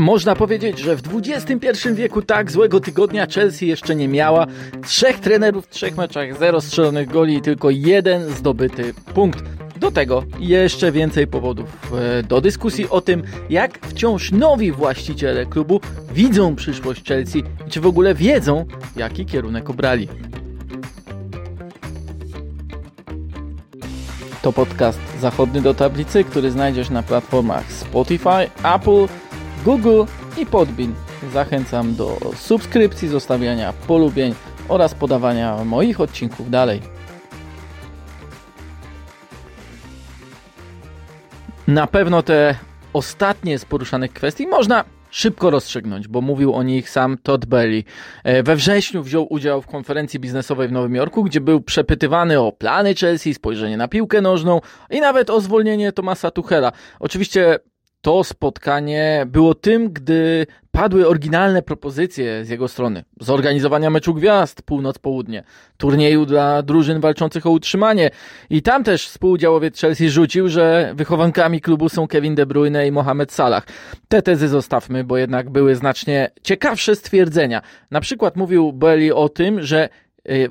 Można powiedzieć, że w XXI wieku tak złego tygodnia Chelsea jeszcze nie miała. Trzech trenerów w trzech meczach, zero strzelonych goli i tylko jeden zdobyty punkt. Do tego jeszcze więcej powodów e, do dyskusji o tym, jak wciąż nowi właściciele klubu widzą przyszłość Chelsea i czy w ogóle wiedzą, jaki kierunek obrali. To podcast zachodni do tablicy, który znajdziesz na platformach Spotify, Apple, Google i Podbean. Zachęcam do subskrypcji, zostawiania polubień oraz podawania moich odcinków dalej. Na pewno te ostatnie z poruszanych kwestii można szybko rozstrzygnąć, bo mówił o nich sam Todd Bailey. E, we wrześniu wziął udział w konferencji biznesowej w Nowym Jorku, gdzie był przepytywany o plany Chelsea, spojrzenie na piłkę nożną i nawet o zwolnienie Tomasa Tuchela. Oczywiście to spotkanie było tym, gdy padły oryginalne propozycje z jego strony. Zorganizowania meczu gwiazd północ-południe, turnieju dla drużyn walczących o utrzymanie. I tam też współudziałowiec Chelsea rzucił, że wychowankami klubu są Kevin De Bruyne i Mohamed Salah. Te tezy zostawmy, bo jednak były znacznie ciekawsze stwierdzenia. Na przykład mówił Belly o tym, że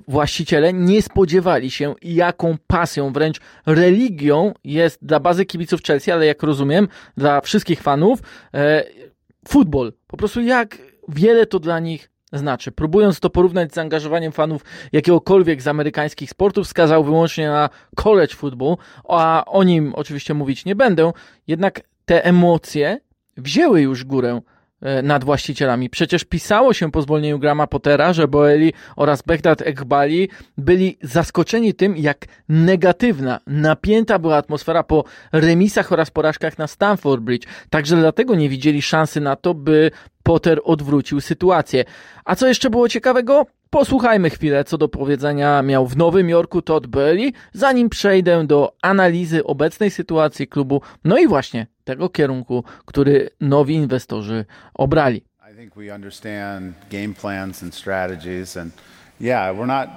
właściciele nie spodziewali się, jaką pasją, wręcz religią jest dla bazy kibiców Chelsea, ale jak rozumiem, dla wszystkich fanów, e, futbol. Po prostu jak wiele to dla nich znaczy. Próbując to porównać z zaangażowaniem fanów jakiegokolwiek z amerykańskich sportów, wskazał wyłącznie na college football, a o nim oczywiście mówić nie będę, jednak te emocje wzięły już górę nad właścicielami. Przecież pisało się po zwolnieniu Grama Pottera, że Boeli oraz Bechdad Ekbali byli zaskoczeni tym, jak negatywna, napięta była atmosfera po remisach oraz porażkach na Stamford Bridge. Także dlatego nie widzieli szansy na to, by Potter odwrócił sytuację. A co jeszcze było ciekawego? Posłuchajmy chwilę, co do powiedzenia miał w Nowym Jorku Todd Burley, zanim przejdę do analizy obecnej sytuacji klubu, no i właśnie tego kierunku, który nowi inwestorzy obrali. I think we understand game plans and strategies and yeah, we're not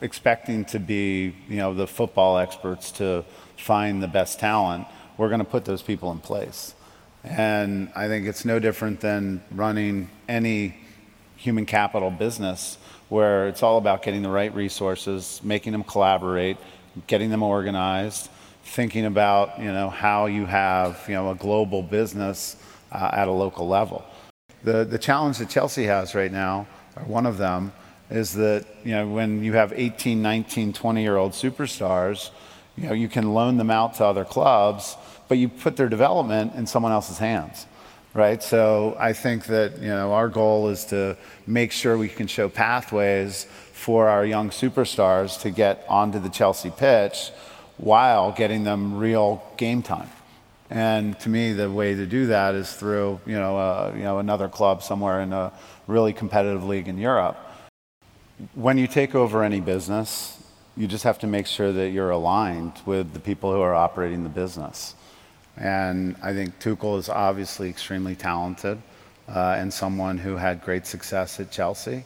expecting to be, you know, the football experts to find the best talent. We're going to put those people in place. And I think it's no different than running any human capital business where it's all about getting the right resources, making them collaborate, getting them organized, thinking about you know how you have you know a global business uh, at a local level. The the challenge that Chelsea has right now, or one of them, is that you know when you have 18, 19, 20 year old superstars, you know you can loan them out to other clubs, but you put their development in someone else's hands right? So I think that you know our goal is to make sure we can show pathways for our young superstars to get onto the Chelsea pitch while getting them real game time. And to me, the way to do that is through you know uh, you know another club somewhere in a really competitive league in Europe. When you take over any business, you just have to make sure that you're aligned with the people who are operating the business. And I think Tuchel is obviously extremely talented uh, and someone who had great success at Chelsea.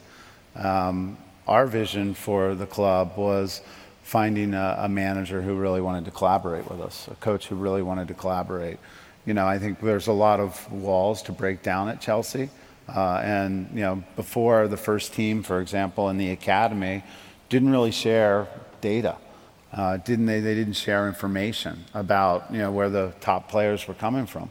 Um, our vision for the club was finding a, a, manager who really wanted to collaborate with us, a coach who really wanted to collaborate. You know, I think there's a lot of walls to break down at Chelsea. Uh, and, you know, before the first team, for example, in the academy, didn't really share data uh, didn't they? They didn't share information about you know where the top players were coming from.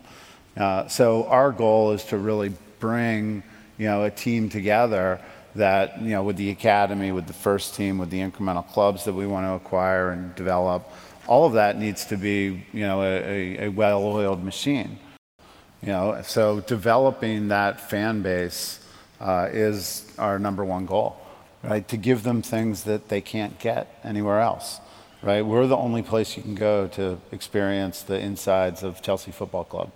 Uh, so our goal is to really bring you know a team together that you know with the academy, with the first team, with the incremental clubs that we want to acquire and develop. All of that needs to be you know a, a well-oiled machine. You know, so developing that fan base uh, is our number one goal, right? To give them things that they can't get anywhere else right? We're the only place you can go to experience the insides of Chelsea Football Club.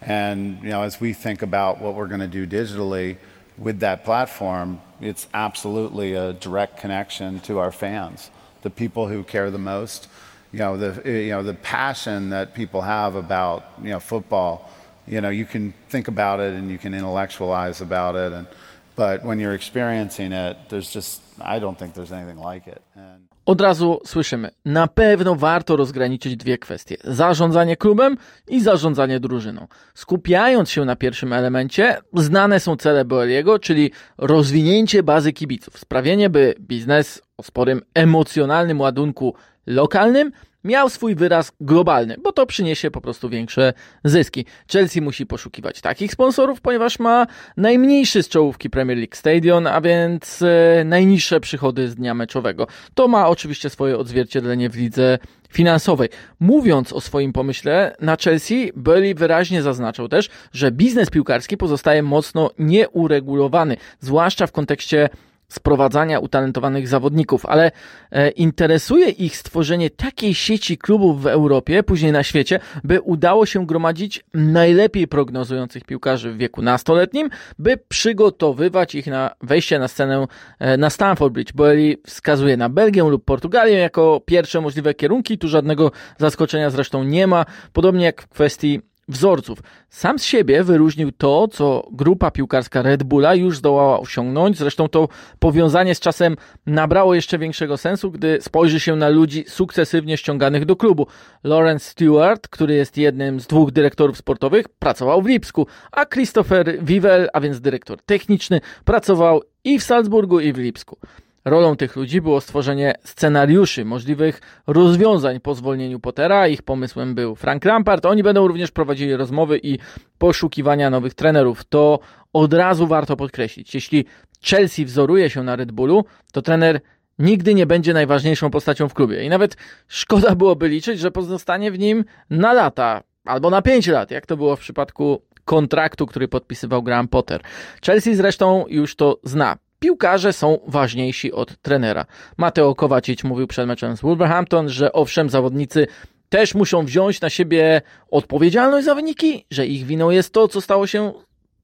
And you know, as we think about what we're going to do digitally with that platform, it's absolutely a direct connection to our fans, the people who care the most. You know, the you know the passion that people have about you know football. You know, you can think about it and you can intellectualize about it, and but when you're experiencing it, there's just I don't think there's anything like it. And Od razu słyszymy, na pewno warto rozgraniczyć dwie kwestie: zarządzanie klubem i zarządzanie drużyną. Skupiając się na pierwszym elemencie, znane są cele Boeliego, czyli rozwinięcie bazy kibiców, sprawienie, by biznes o sporym emocjonalnym ładunku lokalnym miał swój wyraz globalny, bo to przyniesie po prostu większe zyski. Chelsea musi poszukiwać takich sponsorów, ponieważ ma najmniejszy z czołówki Premier League Stadion, a więc e, najniższe przychody z dnia meczowego. To ma oczywiście swoje odzwierciedlenie w lidze finansowej. Mówiąc o swoim pomyśle na Chelsea, Bailey wyraźnie zaznaczał też, że biznes piłkarski pozostaje mocno nieuregulowany, zwłaszcza w kontekście sprowadzania utalentowanych zawodników, ale e, interesuje ich stworzenie takiej sieci klubów w Europie, później na świecie, by udało się gromadzić najlepiej prognozujących piłkarzy w wieku nastoletnim, by przygotowywać ich na wejście na scenę e, na Stamford Bridge. Boeli wskazuje na Belgię lub Portugalię jako pierwsze możliwe kierunki, tu żadnego zaskoczenia zresztą nie ma, podobnie jak w kwestii wzorców. Sam z siebie wyróżnił to, co grupa piłkarska Red Bulla już zdołała osiągnąć. Zresztą to powiązanie z czasem nabrało jeszcze większego sensu, gdy spojrzy się na ludzi sukcesywnie ściąganych do klubu. Lawrence Stewart, który jest jednym z dwóch dyrektorów sportowych, pracował w Lipsku, a Christopher Wivel, a więc dyrektor techniczny, pracował i w Salzburgu, i w Lipsku. Rolą tych ludzi było stworzenie scenariuszy możliwych rozwiązań po zwolnieniu Pottera. Ich pomysłem był Frank Lampard. Oni będą również prowadzili rozmowy i poszukiwania nowych trenerów. To od razu warto podkreślić. Jeśli Chelsea wzoruje się na Red Bullu, to trener nigdy nie będzie najważniejszą postacią w klubie. I nawet szkoda byłoby liczyć, że pozostanie w nim na lata albo na 5 lat, jak to było w przypadku kontraktu, który podpisywał Graham Potter. Chelsea zresztą już to zna piłkarze są ważniejsi od trenera. Mateo Kowacic mówił przed meczem z Wolverhampton, że owszem, zawodnicy też muszą wziąć na siebie odpowiedzialność za wyniki, że ich winą jest to, co stało się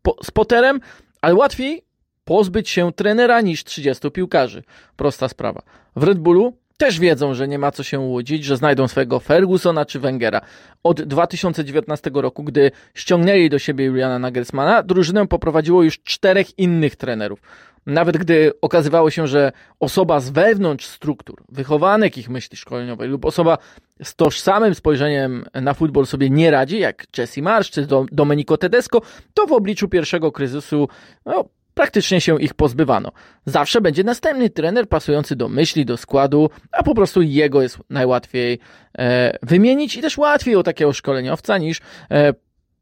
po, z Potterem, ale łatwiej pozbyć się trenera niż 30 piłkarzy. Prosta sprawa. W Red Bullu też wiedzą, że nie ma co się łudzić, że znajdą swojego Fergusona czy Wengera. Od 2019 roku, gdy ściągnęli do siebie Juliana Nagelsmana, drużynę poprowadziło już czterech innych trenerów. Nawet gdy okazywało się, że osoba z wewnątrz struktur, wychowanek ich myśli szkoleniowej lub osoba z tożsamym spojrzeniem na futbol sobie nie radzi, jak Jesse Marsz czy Domenico Tedesco, to w obliczu pierwszego kryzysu no, praktycznie się ich pozbywano. Zawsze będzie następny trener pasujący do myśli, do składu, a po prostu jego jest najłatwiej e, wymienić i też łatwiej o takiego szkoleniowca niż e,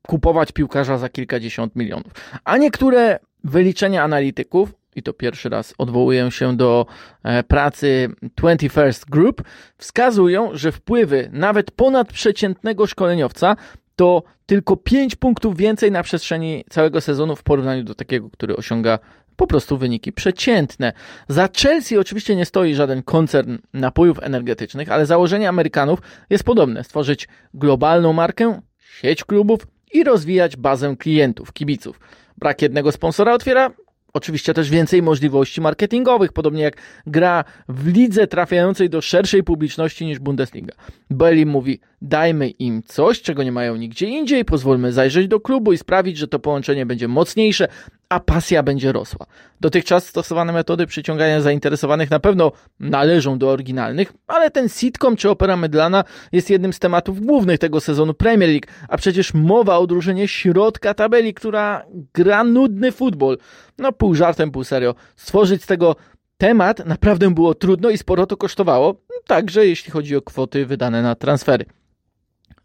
kupować piłkarza za kilkadziesiąt milionów. A niektóre wyliczenia analityków i to pierwszy raz odwołuję się do e, pracy 21st Group, wskazują, że wpływy nawet ponadprzeciętnego szkoleniowca to tylko 5 punktów więcej na przestrzeni całego sezonu w porównaniu do takiego, który osiąga po prostu wyniki przeciętne. Za Chelsea oczywiście nie stoi żaden koncern napojów energetycznych, ale założenie Amerykanów jest podobne: stworzyć globalną markę, sieć klubów i rozwijać bazę klientów, kibiców. Brak jednego sponsora otwiera oczywiście też więcej możliwości marketingowych, podobnie jak gra w lidze trafiającej do szerszej publiczności niż Bundesliga. Belli mówi, dajmy im coś, czego nie mają nigdzie indziej, pozwólmy zajrzeć do klubu i sprawić, że to połączenie będzie mocniejsze, a pasja będzie rosła. Dotychczas stosowane metody przyciągania zainteresowanych na pewno należą do oryginalnych, ale ten sitcom czy opera mydlana jest jednym z tematów głównych tego sezonu Premier League, a przecież mowa o drużynie środka tabeli, która gra nudny futbol. No pół żartem, pół serio. Stworzyć z tego temat naprawdę było trudno i sporo to kosztowało, także jeśli chodzi o kwoty wydane na transfery.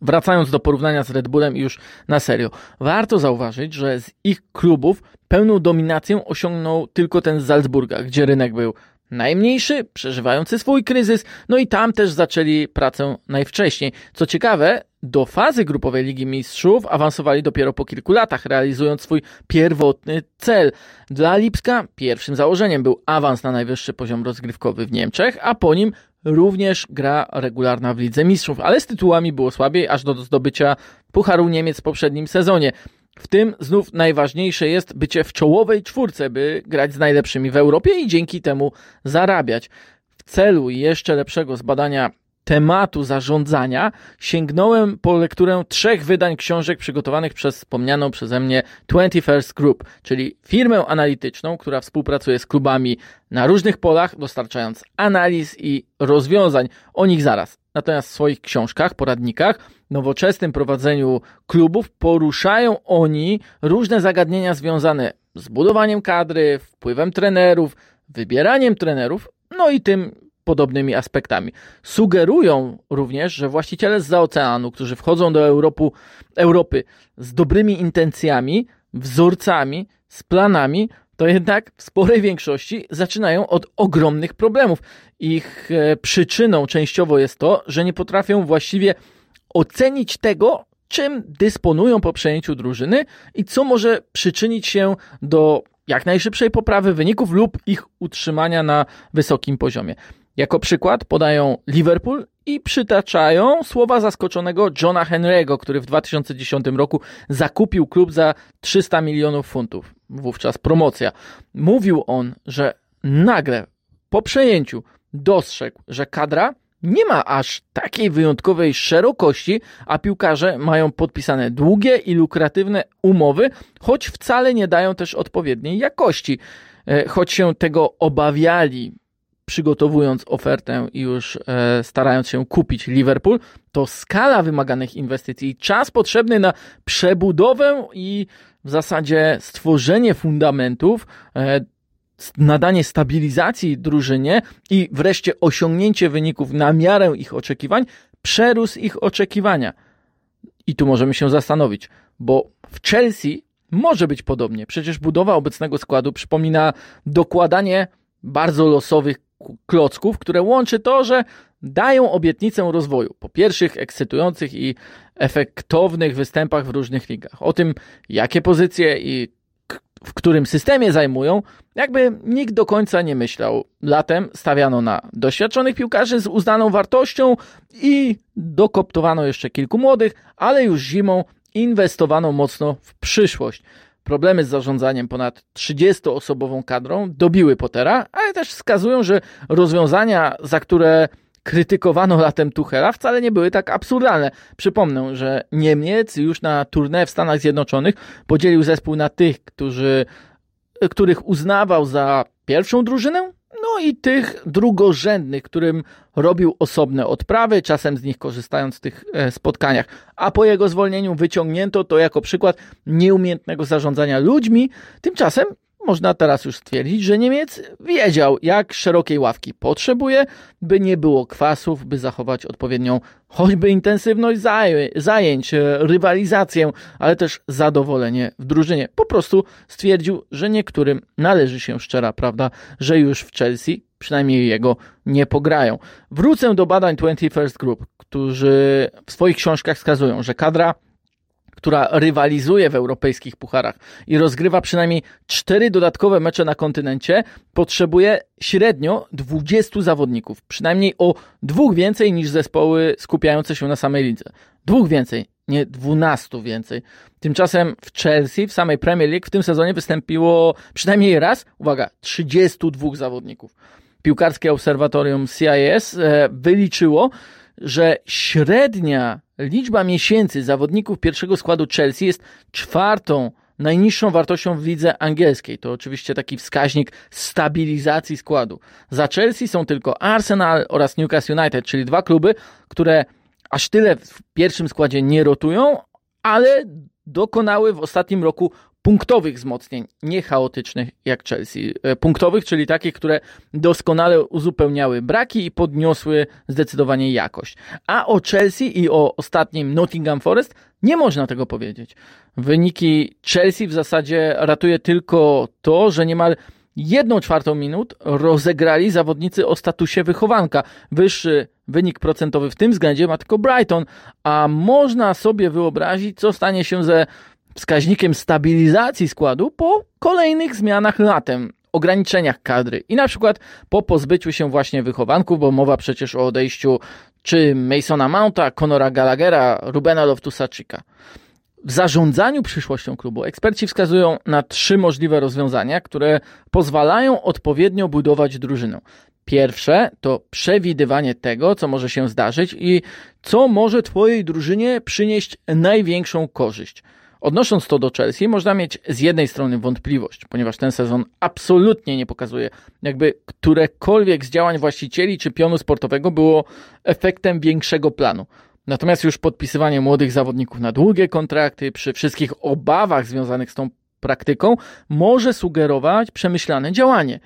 Wracając do porównania z Red Bullem już na serio, warto zauważyć, że z ich klubów pełną dominację osiągnął tylko ten z Salzburga, gdzie rynek był najmniejszy, przeżywający swój kryzys, no i tam też zaczęli pracę najwcześniej. Co ciekawe, do fazy grupowej Ligi Mistrzów awansowali dopiero po kilku latach, realizując swój pierwotny cel. Dla Lipska pierwszym założeniem był awans na najwyższy poziom rozgrywkowy w Niemczech, a po nim również gra regularna w Lidze Mistrzów, ale z tytułami było słabiej, aż do zdobycia Pucharu Niemiec w poprzednim sezonie. W tym znów najważniejsze jest bycie w czołowej czwórce, by grać z najlepszymi w Europie i dzięki temu zarabiać. W celu jeszcze lepszego zbadania tematu zarządzania sięgnąłem po lekturę trzech wydań książek przygotowanych przez wspomnianą przeze mnie 21st Group, czyli firmę analityczną, która współpracuje z klubami na różnych polach, dostarczając analiz i rozwiązań. O nich zaraz. Natomiast w swoich książkach, poradnikach, nowoczesnym prowadzeniu klubów poruszają oni różne zagadnienia związane z budowaniem kadry, wpływem trenerów, wybieraniem trenerów, no i tym podobnymi aspektami. Sugerują również, że właściciele z oceanu, którzy wchodzą do Europy, Europy z dobrymi intencjami, wzorcami, z planami, to jednak w sporej większości zaczynają od ogromnych problemów. Ich e, przyczyną częściowo jest to, że nie potrafią właściwie ocenić tego, czym dysponują po przejęciu drużyny i co może przyczynić się do jak najszybszej poprawy wyników lub ich utrzymania na wysokim poziomie. Jako przykład podają Liverpool i przytaczają słowa zaskoczonego Johna Henry'ego, który w 2010 roku zakupił klub za 300 milionów funtów. Wówczas promocja. Mówił on, że nagle po przejęciu dostrzegł, że kadra nie ma aż takiej wyjątkowej szerokości, a piłkarze mają podpisane długie i lukratywne umowy, choć wcale nie dają też odpowiedniej jakości. E, choć się tego obawiali, przygotowując ofertę i już e, starając się kupić Liverpool, to skala wymaganych inwestycji i czas potrzebny na przebudowę i w zasadzie stworzenie fundamentów e, nadanie stabilizacji drużynie i wreszcie osiągnięcie wyników na miarę ich oczekiwań przerósł ich oczekiwania. I tu możemy się zastanowić, bo w Chelsea może być podobnie. Przecież budowa obecnego składu przypomina dokładanie bardzo losowych klocków, które łączy to, że dają obietnicę rozwoju po pierwszych ekscytujących i efektownych występach w różnych ligach. O tym, jakie pozycje i w którym systemie zajmują, jakby nikt do końca nie myślał. Latem stawiano na doświadczonych piłkarzy z uznaną wartością i dokoptowano jeszcze kilku młodych, ale już zimą inwestowano mocno w przyszłość. Problemy z zarządzaniem ponad 30-osobową kadrą dobiły Pottera, ale też wskazują, że rozwiązania, za które krytykowano latem Tuchela, wcale nie były tak absurdalne. Przypomnę, że Niemiec już na tournée w Stanach Zjednoczonych podzielił zespół na tych, którzy, których uznawał za pierwszą drużynę, no i tych drugorzędnych, którym robił osobne odprawy, czasem z nich korzystając w tych e, spotkaniach. A po jego zwolnieniu wyciągnięto to jako przykład nieumiejętnego zarządzania ludźmi. Tymczasem można teraz już stwierdzić, że Niemiec wiedział, jak szerokiej ławki potrzebuje, by nie było kwasów, by zachować odpowiednią choćby intensywność zajęć, e, rywalizację, ale też zadowolenie w drużynie. Po prostu stwierdził, że niektórym należy się szczera prawda, że już w Chelsea przynajmniej jego nie pograją. Wrócę do badań 21st Group, którzy w swoich książkach wskazują, że kadra która rywalizuje w europejskich pucharach i rozgrywa przynajmniej cztery dodatkowe mecze na kontynencie, potrzebuje średnio 20 zawodników, przynajmniej o dwóch więcej niż zespoły skupiające się na samej lidze. Dwóch więcej, nie 12 więcej. Tymczasem w Chelsea, w samej Premier League w tym sezonie wystąpiło przynajmniej raz, uwaga, 32 zawodników. Piłkarskie obserwatorium CIS e, wyliczyło, że średnia liczba miesięcy zawodników pierwszego składu Chelsea jest czwartą najniższą wartością w lidze angielskiej. To oczywiście taki wskaźnik stabilizacji składu. Za Chelsea są tylko Arsenal oraz Newcastle United, czyli dwa kluby, które aż tyle w pierwszym składzie nie rotują, ale dokonały w ostatnim roku punktowych wzmocnień, nie chaotycznych jak Chelsea. E, punktowych, czyli takich, które doskonale uzupełniały braki i podniosły zdecydowanie jakość. A o Chelsea i o ostatnim Nottingham Forest nie można tego powiedzieć. Wyniki Chelsea w zasadzie ratuje tylko to, że niemal jedną czwartą minut rozegrali zawodnicy o statusie wychowanka. Wyższy wynik procentowy w tym względzie ma tylko Brighton, a można sobie wyobrazić, co stanie się ze wskaźnikiem stabilizacji składu po kolejnych zmianach latem, ograniczeniach kadry i na przykład po pozbyciu się właśnie wychowanków, bo mowa przecież o odejściu czy Masona Mounta, Conora Gallaghera, Rubena Loftusa-Cheeka. W zarządzaniu przyszłością klubu eksperci wskazują na trzy możliwe rozwiązania, które pozwalają odpowiednio budować drużynę. Pierwsze to przewidywanie tego, co może się zdarzyć i co może Twojej drużynie przynieść największą korzyść. Odnosząc to do Chelsea, można mieć z jednej strony wątpliwość, ponieważ ten sezon absolutnie nie pokazuje, jakby którekolwiek z działań właścicieli czy pionu sportowego było efektem większego planu. Natomiast już podpisywanie młodych zawodników na długie kontrakty, przy wszystkich obawach związanych z tą praktyką, może sugerować przemyślane działanie.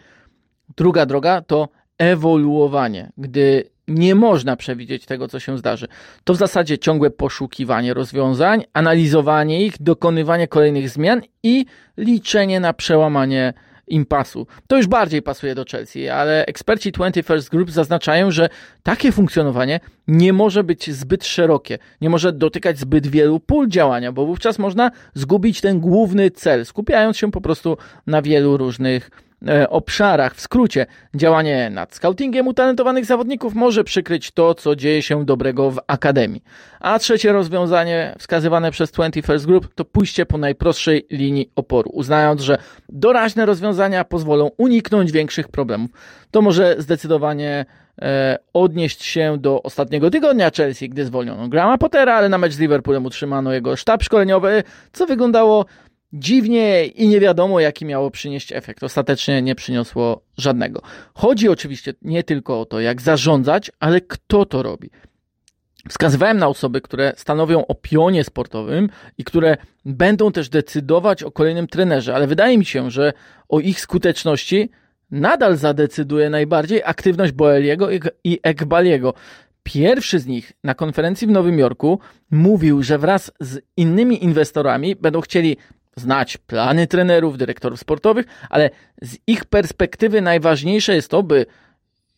Druga droga to ewoluowanie, gdy nie można przewidzieć tego, co się zdarzy. To w zasadzie ciągłe poszukiwanie rozwiązań, analizowanie ich, dokonywanie kolejnych zmian i liczenie na przełamanie impasu. To już bardziej pasuje do Chelsea, ale eksperci 21st Group zaznaczają, że takie funkcjonowanie nie może być zbyt szerokie, nie może dotykać zbyt wielu pól działania, bo wówczas można zgubić ten główny cel, skupiając się po prostu na wielu różnych obszarach. W skrócie, działanie nad scoutingiem utalentowanych zawodników może przykryć to, co dzieje się dobrego w akademii. A trzecie rozwiązanie wskazywane przez 21st Group to pójście po najprostszej linii oporu, uznając, że doraźne rozwiązania pozwolą uniknąć większych problemów. To może zdecydowanie e, odnieść się do ostatniego tygodnia Chelsea, gdy zwolniono Grama Pottera, ale na mecz z Liverpoolem utrzymano jego sztab szkoleniowy, co wyglądało dziwnie i nie wiadomo, jaki miało przynieść efekt. Ostatecznie nie przyniosło żadnego. Chodzi oczywiście nie tylko o to, jak zarządzać, ale kto to robi. Wskazywałem na osoby, które stanowią o pionie sportowym i które będą też decydować o kolejnym trenerze, ale wydaje mi się, że o ich skuteczności nadal zadecyduje najbardziej aktywność Boeliego i Ekbaliego. Pierwszy z nich na konferencji w Nowym Jorku mówił, że wraz z innymi inwestorami będą chcieli znać plany trenerów, dyrektorów sportowych, ale z ich perspektywy najważniejsze jest to, by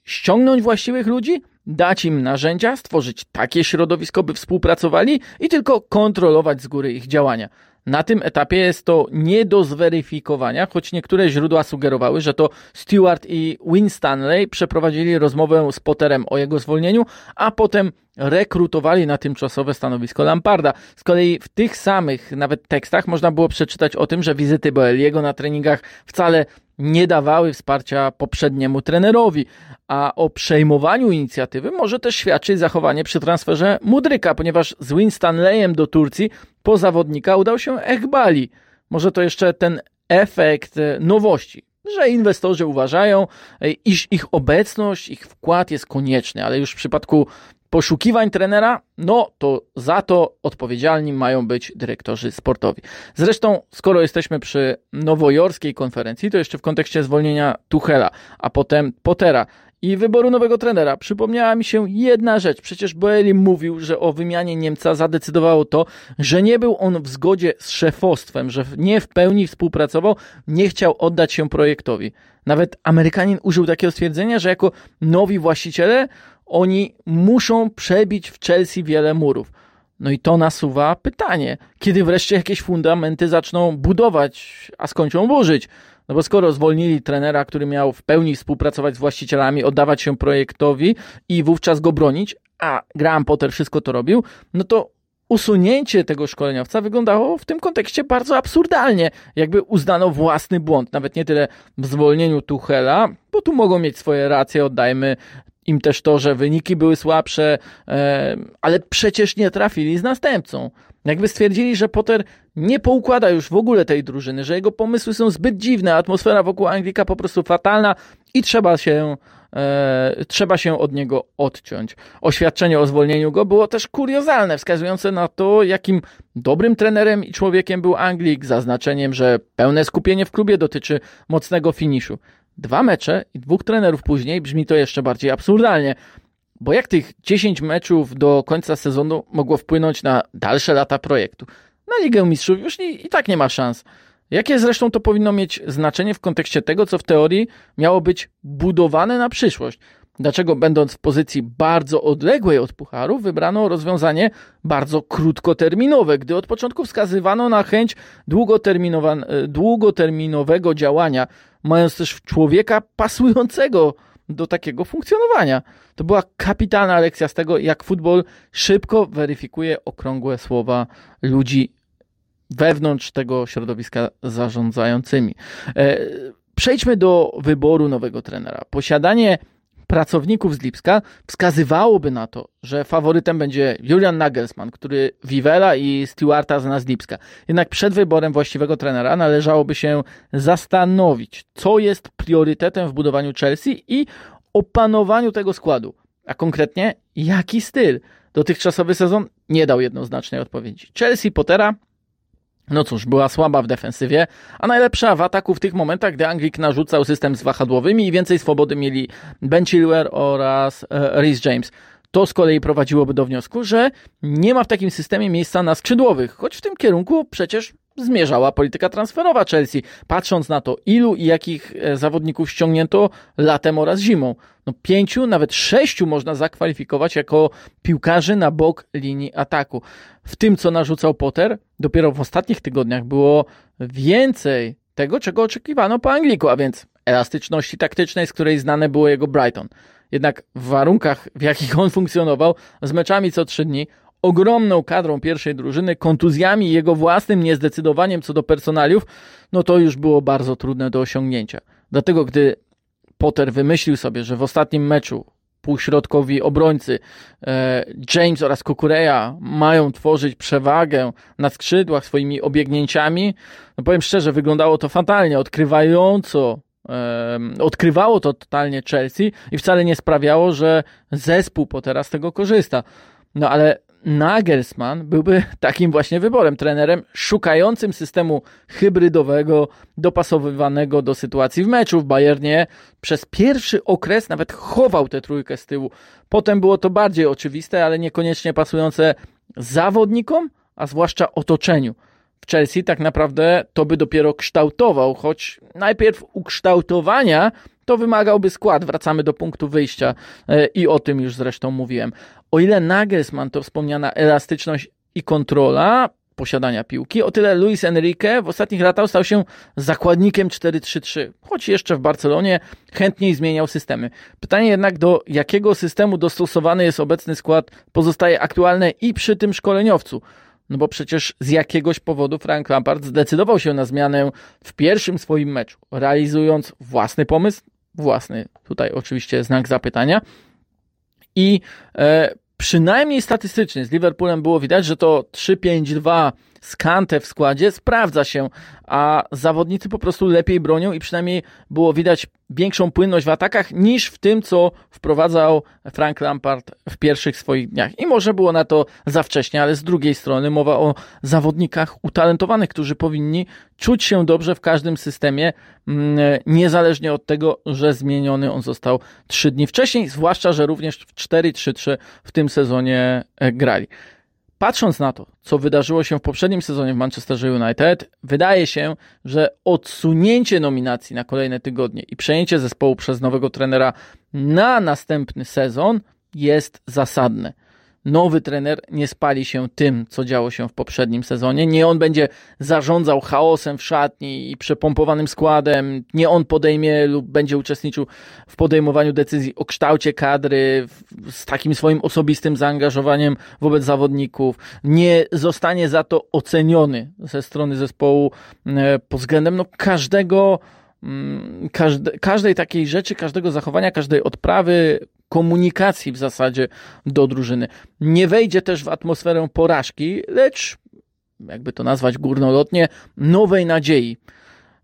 ściągnąć właściwych ludzi, dać im narzędzia, stworzyć takie środowisko, by współpracowali i tylko kontrolować z góry ich działania. Na tym etapie jest to nie do zweryfikowania, choć niektóre źródła sugerowały, że to Stewart i Winstanley przeprowadzili rozmowę z Potterem o jego zwolnieniu, a potem rekrutowali na tymczasowe stanowisko Lamparda. Z kolei w tych samych nawet tekstach można było przeczytać o tym, że wizyty Boeliego na treningach wcale nie dawały wsparcia poprzedniemu trenerowi, a o przejmowaniu inicjatywy może też świadczyć zachowanie przy transferze Mudryka, ponieważ z Winstanleyem do Turcji po zawodnika udał się Echbali. Może to jeszcze ten efekt e, nowości, że inwestorzy uważają, e, iż ich obecność, ich wkład jest konieczny, ale już w przypadku poszukiwań trenera, no to za to odpowiedzialni mają być dyrektorzy sportowi. Zresztą, skoro jesteśmy przy nowojorskiej konferencji, to jeszcze w kontekście zwolnienia Tuchela, a potem Pottera i wyboru nowego trenera przypomniała mi się jedna rzecz. Przecież Boeli mówił, że o wymianie Niemca zadecydowało to, że nie był on w zgodzie z szefostwem, że nie w pełni współpracował, nie chciał oddać się projektowi. Nawet Amerykanin użył takiego stwierdzenia, że jako nowi właściciele oni muszą przebić w Chelsea wiele murów. No i to nasuwa pytanie, kiedy wreszcie jakieś fundamenty zaczną budować, a skończą burzyć. No bo skoro zwolnili trenera, który miał w pełni współpracować z właścicielami, oddawać się projektowi i wówczas go bronić, a Graham Potter wszystko to robił, no to usunięcie tego szkoleniowca wyglądało w tym kontekście bardzo absurdalnie, jakby uznano własny błąd, nawet nie tyle w zwolnieniu Tuchela, bo tu mogą mieć swoje racje, oddajmy im też to, że wyniki były słabsze, e, ale przecież nie trafili z następcą. Jakby stwierdzili, że Potter nie poukłada już w ogóle tej drużyny, że jego pomysły są zbyt dziwne, atmosfera wokół Anglika po prostu fatalna i trzeba się, e, trzeba się od niego odciąć. Oświadczenie o zwolnieniu go było też kuriozalne, wskazujące na to, jakim dobrym trenerem i człowiekiem był Anglik, zaznaczeniem, że pełne skupienie w klubie dotyczy mocnego finiszu. Dwa mecze i dwóch trenerów później brzmi to jeszcze bardziej absurdalnie. Bo jak tych 10 meczów do końca sezonu mogło wpłynąć na dalsze lata projektu? Na Ligę Mistrzów już i, i tak nie ma szans. Jakie zresztą to powinno mieć znaczenie w kontekście tego, co w teorii miało być budowane na przyszłość? Dlaczego, będąc w pozycji bardzo odległej od pucharu, wybrano rozwiązanie bardzo krótkoterminowe, gdy od początku wskazywano na chęć długoterminowego działania, mając też człowieka pasującego do takiego funkcjonowania. To była kapitalna lekcja z tego, jak futbol szybko weryfikuje okrągłe słowa ludzi wewnątrz tego środowiska zarządzającymi. E, przejdźmy do wyboru nowego trenera. Posiadanie pracowników z Lipska wskazywałoby na to, że faworytem będzie Julian Nagelsmann, który Vivela i Stewarta zna z Lipska. Jednak przed wyborem właściwego trenera należałoby się zastanowić, co jest priorytetem w budowaniu Chelsea i opanowaniu tego składu. A konkretnie, jaki styl? Dotychczasowy sezon nie dał jednoznacznej odpowiedzi. Chelsea Pottera no cóż, była słaba w defensywie, a najlepsza w ataku w tych momentach, gdy Anglik narzucał system z wahadłowymi i więcej swobody mieli Ben Chilwell oraz e, Rhys James. To z kolei prowadziłoby do wniosku, że nie ma w takim systemie miejsca na skrzydłowych, choć w tym kierunku przecież zmierzała polityka transferowa Chelsea, patrząc na to, ilu i jakich e, zawodników ściągnięto latem oraz zimą. No pięciu, nawet sześciu można zakwalifikować jako piłkarzy na bok linii ataku. W tym, co narzucał Potter, dopiero w ostatnich tygodniach było więcej tego, czego oczekiwano po Angliku, a więc elastyczności taktycznej, z której znane było jego Brighton. Jednak w warunkach, w jakich on funkcjonował, z meczami co trzy dni, ogromną kadrą pierwszej drużyny, kontuzjami i jego własnym niezdecydowaniem co do personaliów, no to już było bardzo trudne do osiągnięcia. Dlatego, gdy Potter wymyślił sobie, że w ostatnim meczu półśrodkowi obrońcy e, James oraz Kukureya mają tworzyć przewagę na skrzydłach swoimi obiegnięciami, no powiem szczerze, wyglądało to fatalnie, odkrywająco odkrywało to totalnie Chelsea i wcale nie sprawiało, że zespół Pottera z tego korzysta. No ale Nagelsmann byłby takim właśnie wyborem, trenerem szukającym systemu hybrydowego, dopasowywanego do sytuacji w meczu. W Bayernie przez pierwszy okres nawet chował tę trójkę z tyłu. Potem było to bardziej oczywiste, ale niekoniecznie pasujące zawodnikom, a zwłaszcza otoczeniu. W Chelsea tak naprawdę to by dopiero kształtował, choć najpierw ukształtowania to wymagałby skład. Wracamy do punktu wyjścia e, i o tym już zresztą mówiłem. O ile Nagelsmann to wspomniana elastyczność i kontrola posiadania piłki, o tyle Luis Enrique w ostatnich latach stał się zakładnikiem 4-3-3, choć jeszcze w Barcelonie chętniej zmieniał systemy. Pytanie jednak, do jakiego systemu dostosowany jest obecny skład, pozostaje aktualne i przy tym szkoleniowcu. No bo przecież z jakiegoś powodu Frank Lampard zdecydował się na zmianę w pierwszym swoim meczu, realizując własny pomysł, własny tutaj oczywiście znak zapytania. I e, przynajmniej statystycznie z Liverpoolem było widać, że to 3-5-2 z Kante w składzie sprawdza się, a zawodnicy po prostu lepiej bronią i przynajmniej było widać większą płynność w atakach niż w tym, co wprowadzał Frank Lampard w pierwszych swoich dniach. I może było na to za wcześnie, ale z drugiej strony mowa o zawodnikach utalentowanych, którzy powinni czuć się dobrze w każdym systemie, mm, niezależnie od tego, że zmieniony on został trzy dni wcześniej, zwłaszcza, że również w 4-3-3 w tym sezonie e, grali. Patrząc na to, co wydarzyło się w poprzednim sezonie w Manchester United, wydaje się, że odsunięcie nominacji na kolejne tygodnie i przejęcie zespołu przez nowego trenera na następny sezon jest zasadne nowy trener nie spali się tym, co działo się w poprzednim sezonie. Nie on będzie zarządzał chaosem w szatni i przepompowanym składem. Nie on podejmie lub będzie uczestniczył w podejmowaniu decyzji o kształcie kadry z takim swoim osobistym zaangażowaniem wobec zawodników. Nie zostanie za to oceniony ze strony zespołu e, pod względem no, każdego każde, każdej takiej rzeczy, każdego zachowania, każdej odprawy, komunikacji w zasadzie do drużyny. Nie wejdzie też w atmosferę porażki, lecz, jakby to nazwać górnolotnie, nowej nadziei.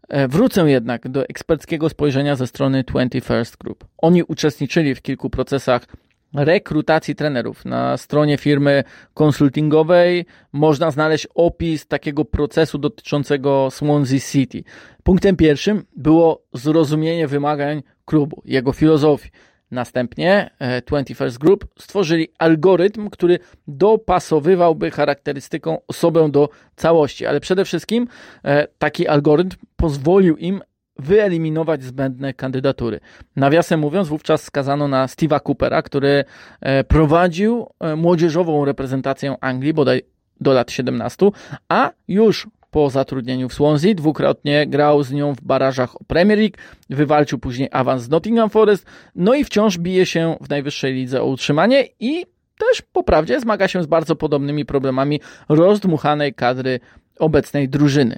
E, wrócę jednak do eksperckiego spojrzenia ze strony 21st Group. Oni uczestniczyli w kilku procesach rekrutacji trenerów. Na stronie firmy konsultingowej można znaleźć opis takiego procesu dotyczącego Swansea City. Punktem pierwszym było zrozumienie wymagań klubu, jego filozofii. Następnie 21st e, Group stworzyli algorytm, który dopasowywałby charakterystyką osobę do całości, ale przede wszystkim e, taki algorytm pozwolił im wyeliminować zbędne kandydatury. Nawiasem mówiąc, wówczas skazano na Steve'a Coopera, który e, prowadził młodzieżową reprezentację Anglii, bodaj do lat 17, a już po zatrudnieniu w Swansea. Dwukrotnie grał z nią w barażach o Premier League, wywalczył później awans z Nottingham Forest, no i wciąż bije się w najwyższej lidze o utrzymanie i też po prawdzie zmaga się z bardzo podobnymi problemami rozdmuchanej kadry obecnej drużyny.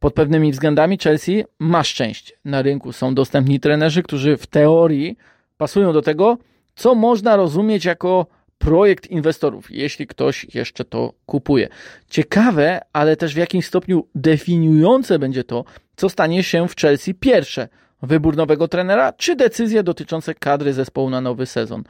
Pod pewnymi względami Chelsea ma szczęście. Na rynku są dostępni trenerzy, którzy w teorii pasują do tego, co można rozumieć jako projekt inwestorów, jeśli ktoś jeszcze to kupuje. Ciekawe, ale też w jakim stopniu definiujące będzie to, co stanie się w Chelsea pierwsze. Wybór nowego trenera, czy decyzje dotyczące kadry zespołu na nowy sezon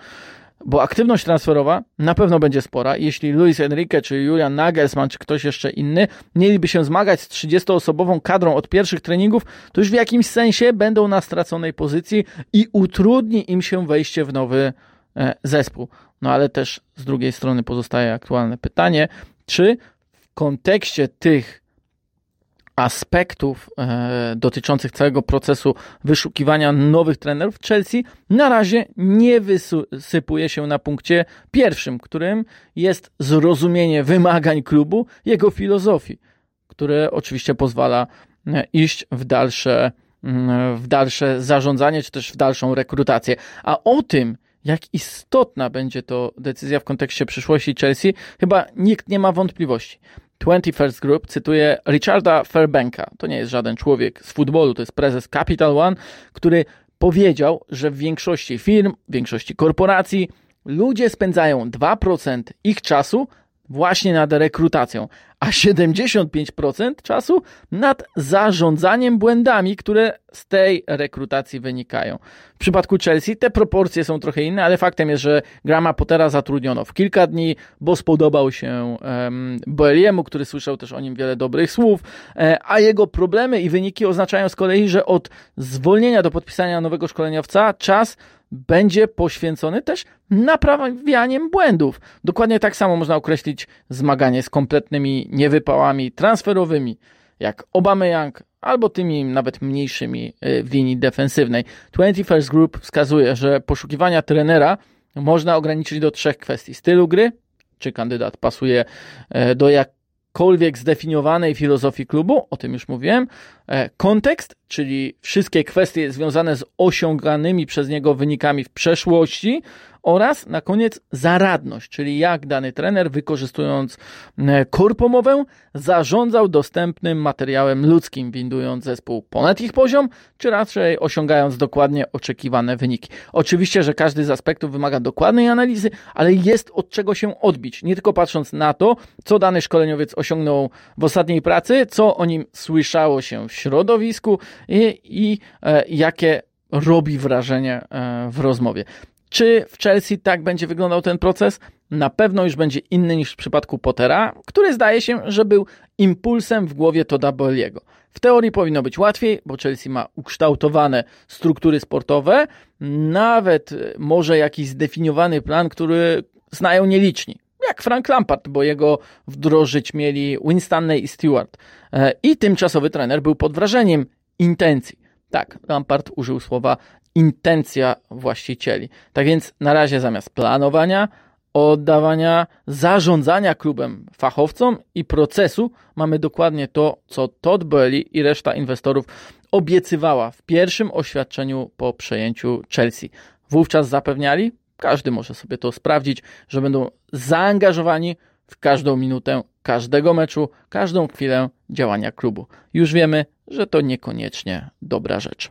bo aktywność transferowa na pewno będzie spora. Jeśli Luis Enrique, czy Julian Nagelsmann, czy ktoś jeszcze inny mieliby się zmagać z 30-osobową kadrą od pierwszych treningów, to już w jakimś sensie będą na straconej pozycji i utrudni im się wejście w nowy e, zespół. No ale też z drugiej strony pozostaje aktualne pytanie, czy w kontekście tych aspektów e, dotyczących całego procesu wyszukiwania nowych trenerów Chelsea na razie nie wysypuje się na punkcie pierwszym, którym jest zrozumienie wymagań klubu, jego filozofii, które oczywiście pozwala e, iść w dalsze, mm, w dalsze zarządzanie, czy też w dalszą rekrutację. A o tym, jak istotna będzie to decyzja w kontekście przyszłości Chelsea, chyba nikt nie ma wątpliwości. 21st Group cytuje Richarda Fairbanka. To nie jest żaden człowiek z futbolu, to jest prezes Capital One, który powiedział, że w większości firm, w większości korporacji ludzie spędzają 2% ich czasu właśnie nad rekrutacją, a 75% czasu nad zarządzaniem błędami, które z tej rekrutacji wynikają. W przypadku Chelsea te proporcje są trochę inne, ale faktem jest, że Grama Pottera zatrudniono w kilka dni, bo spodobał się um, Boeliemu, który słyszał też o nim wiele dobrych słów, e, a jego problemy i wyniki oznaczają z kolei, że od zwolnienia do podpisania nowego szkoleniowca czas będzie poświęcony też naprawianiem błędów. Dokładnie tak samo można określić zmaganie z kompletnymi niewypałami transferowymi, jak Young, albo tymi nawet mniejszymi y, w linii defensywnej. 21st Group wskazuje, że poszukiwania trenera można ograniczyć do trzech kwestii. Stylu gry, czy kandydat pasuje e, do jak jakiejkolwiek zdefiniowanej filozofii klubu, o tym już mówiłem, e, kontekst, czyli wszystkie kwestie związane z osiąganymi przez niego wynikami w przeszłości oraz na koniec zaradność, czyli jak dany trener wykorzystując e, korpomowę zarządzał dostępnym materiałem ludzkim, windując zespół ponad ich poziom, czy raczej osiągając dokładnie oczekiwane wyniki. Oczywiście, że każdy z aspektów wymaga dokładnej analizy, ale jest od czego się odbić, nie tylko patrząc na to, co dany szkoleniowiec osiągnął w ostatniej pracy, co o nim słyszało się w środowisku i, i e, jakie robi wrażenie e, w rozmowie. Czy w Chelsea tak będzie wyglądał ten proces? Na pewno już będzie inny niż w przypadku Pottera, który zdaje się, że był impulsem w głowie Toda Bolliego. W teorii powinno być łatwiej, bo Chelsea ma ukształtowane struktury sportowe, nawet może jakiś zdefiniowany plan, który znają nieliczni. Jak Frank Lampard, bo jego wdrożyć mieli Winstanley i Stewart. E, I tymczasowy trener był pod wrażeniem intencji. Tak, Lampard użył słowa intencja właścicieli. Tak więc na razie zamiast planowania, oddawania, zarządzania klubem fachowcom i procesu mamy dokładnie to, co Todd Burley i reszta inwestorów obiecywała w pierwszym oświadczeniu po przejęciu Chelsea. Wówczas zapewniali, każdy może sobie to sprawdzić, że będą zaangażowani w każdą minutę każdego meczu, każdą chwilę działania klubu. Już wiemy, że to niekoniecznie dobra rzecz.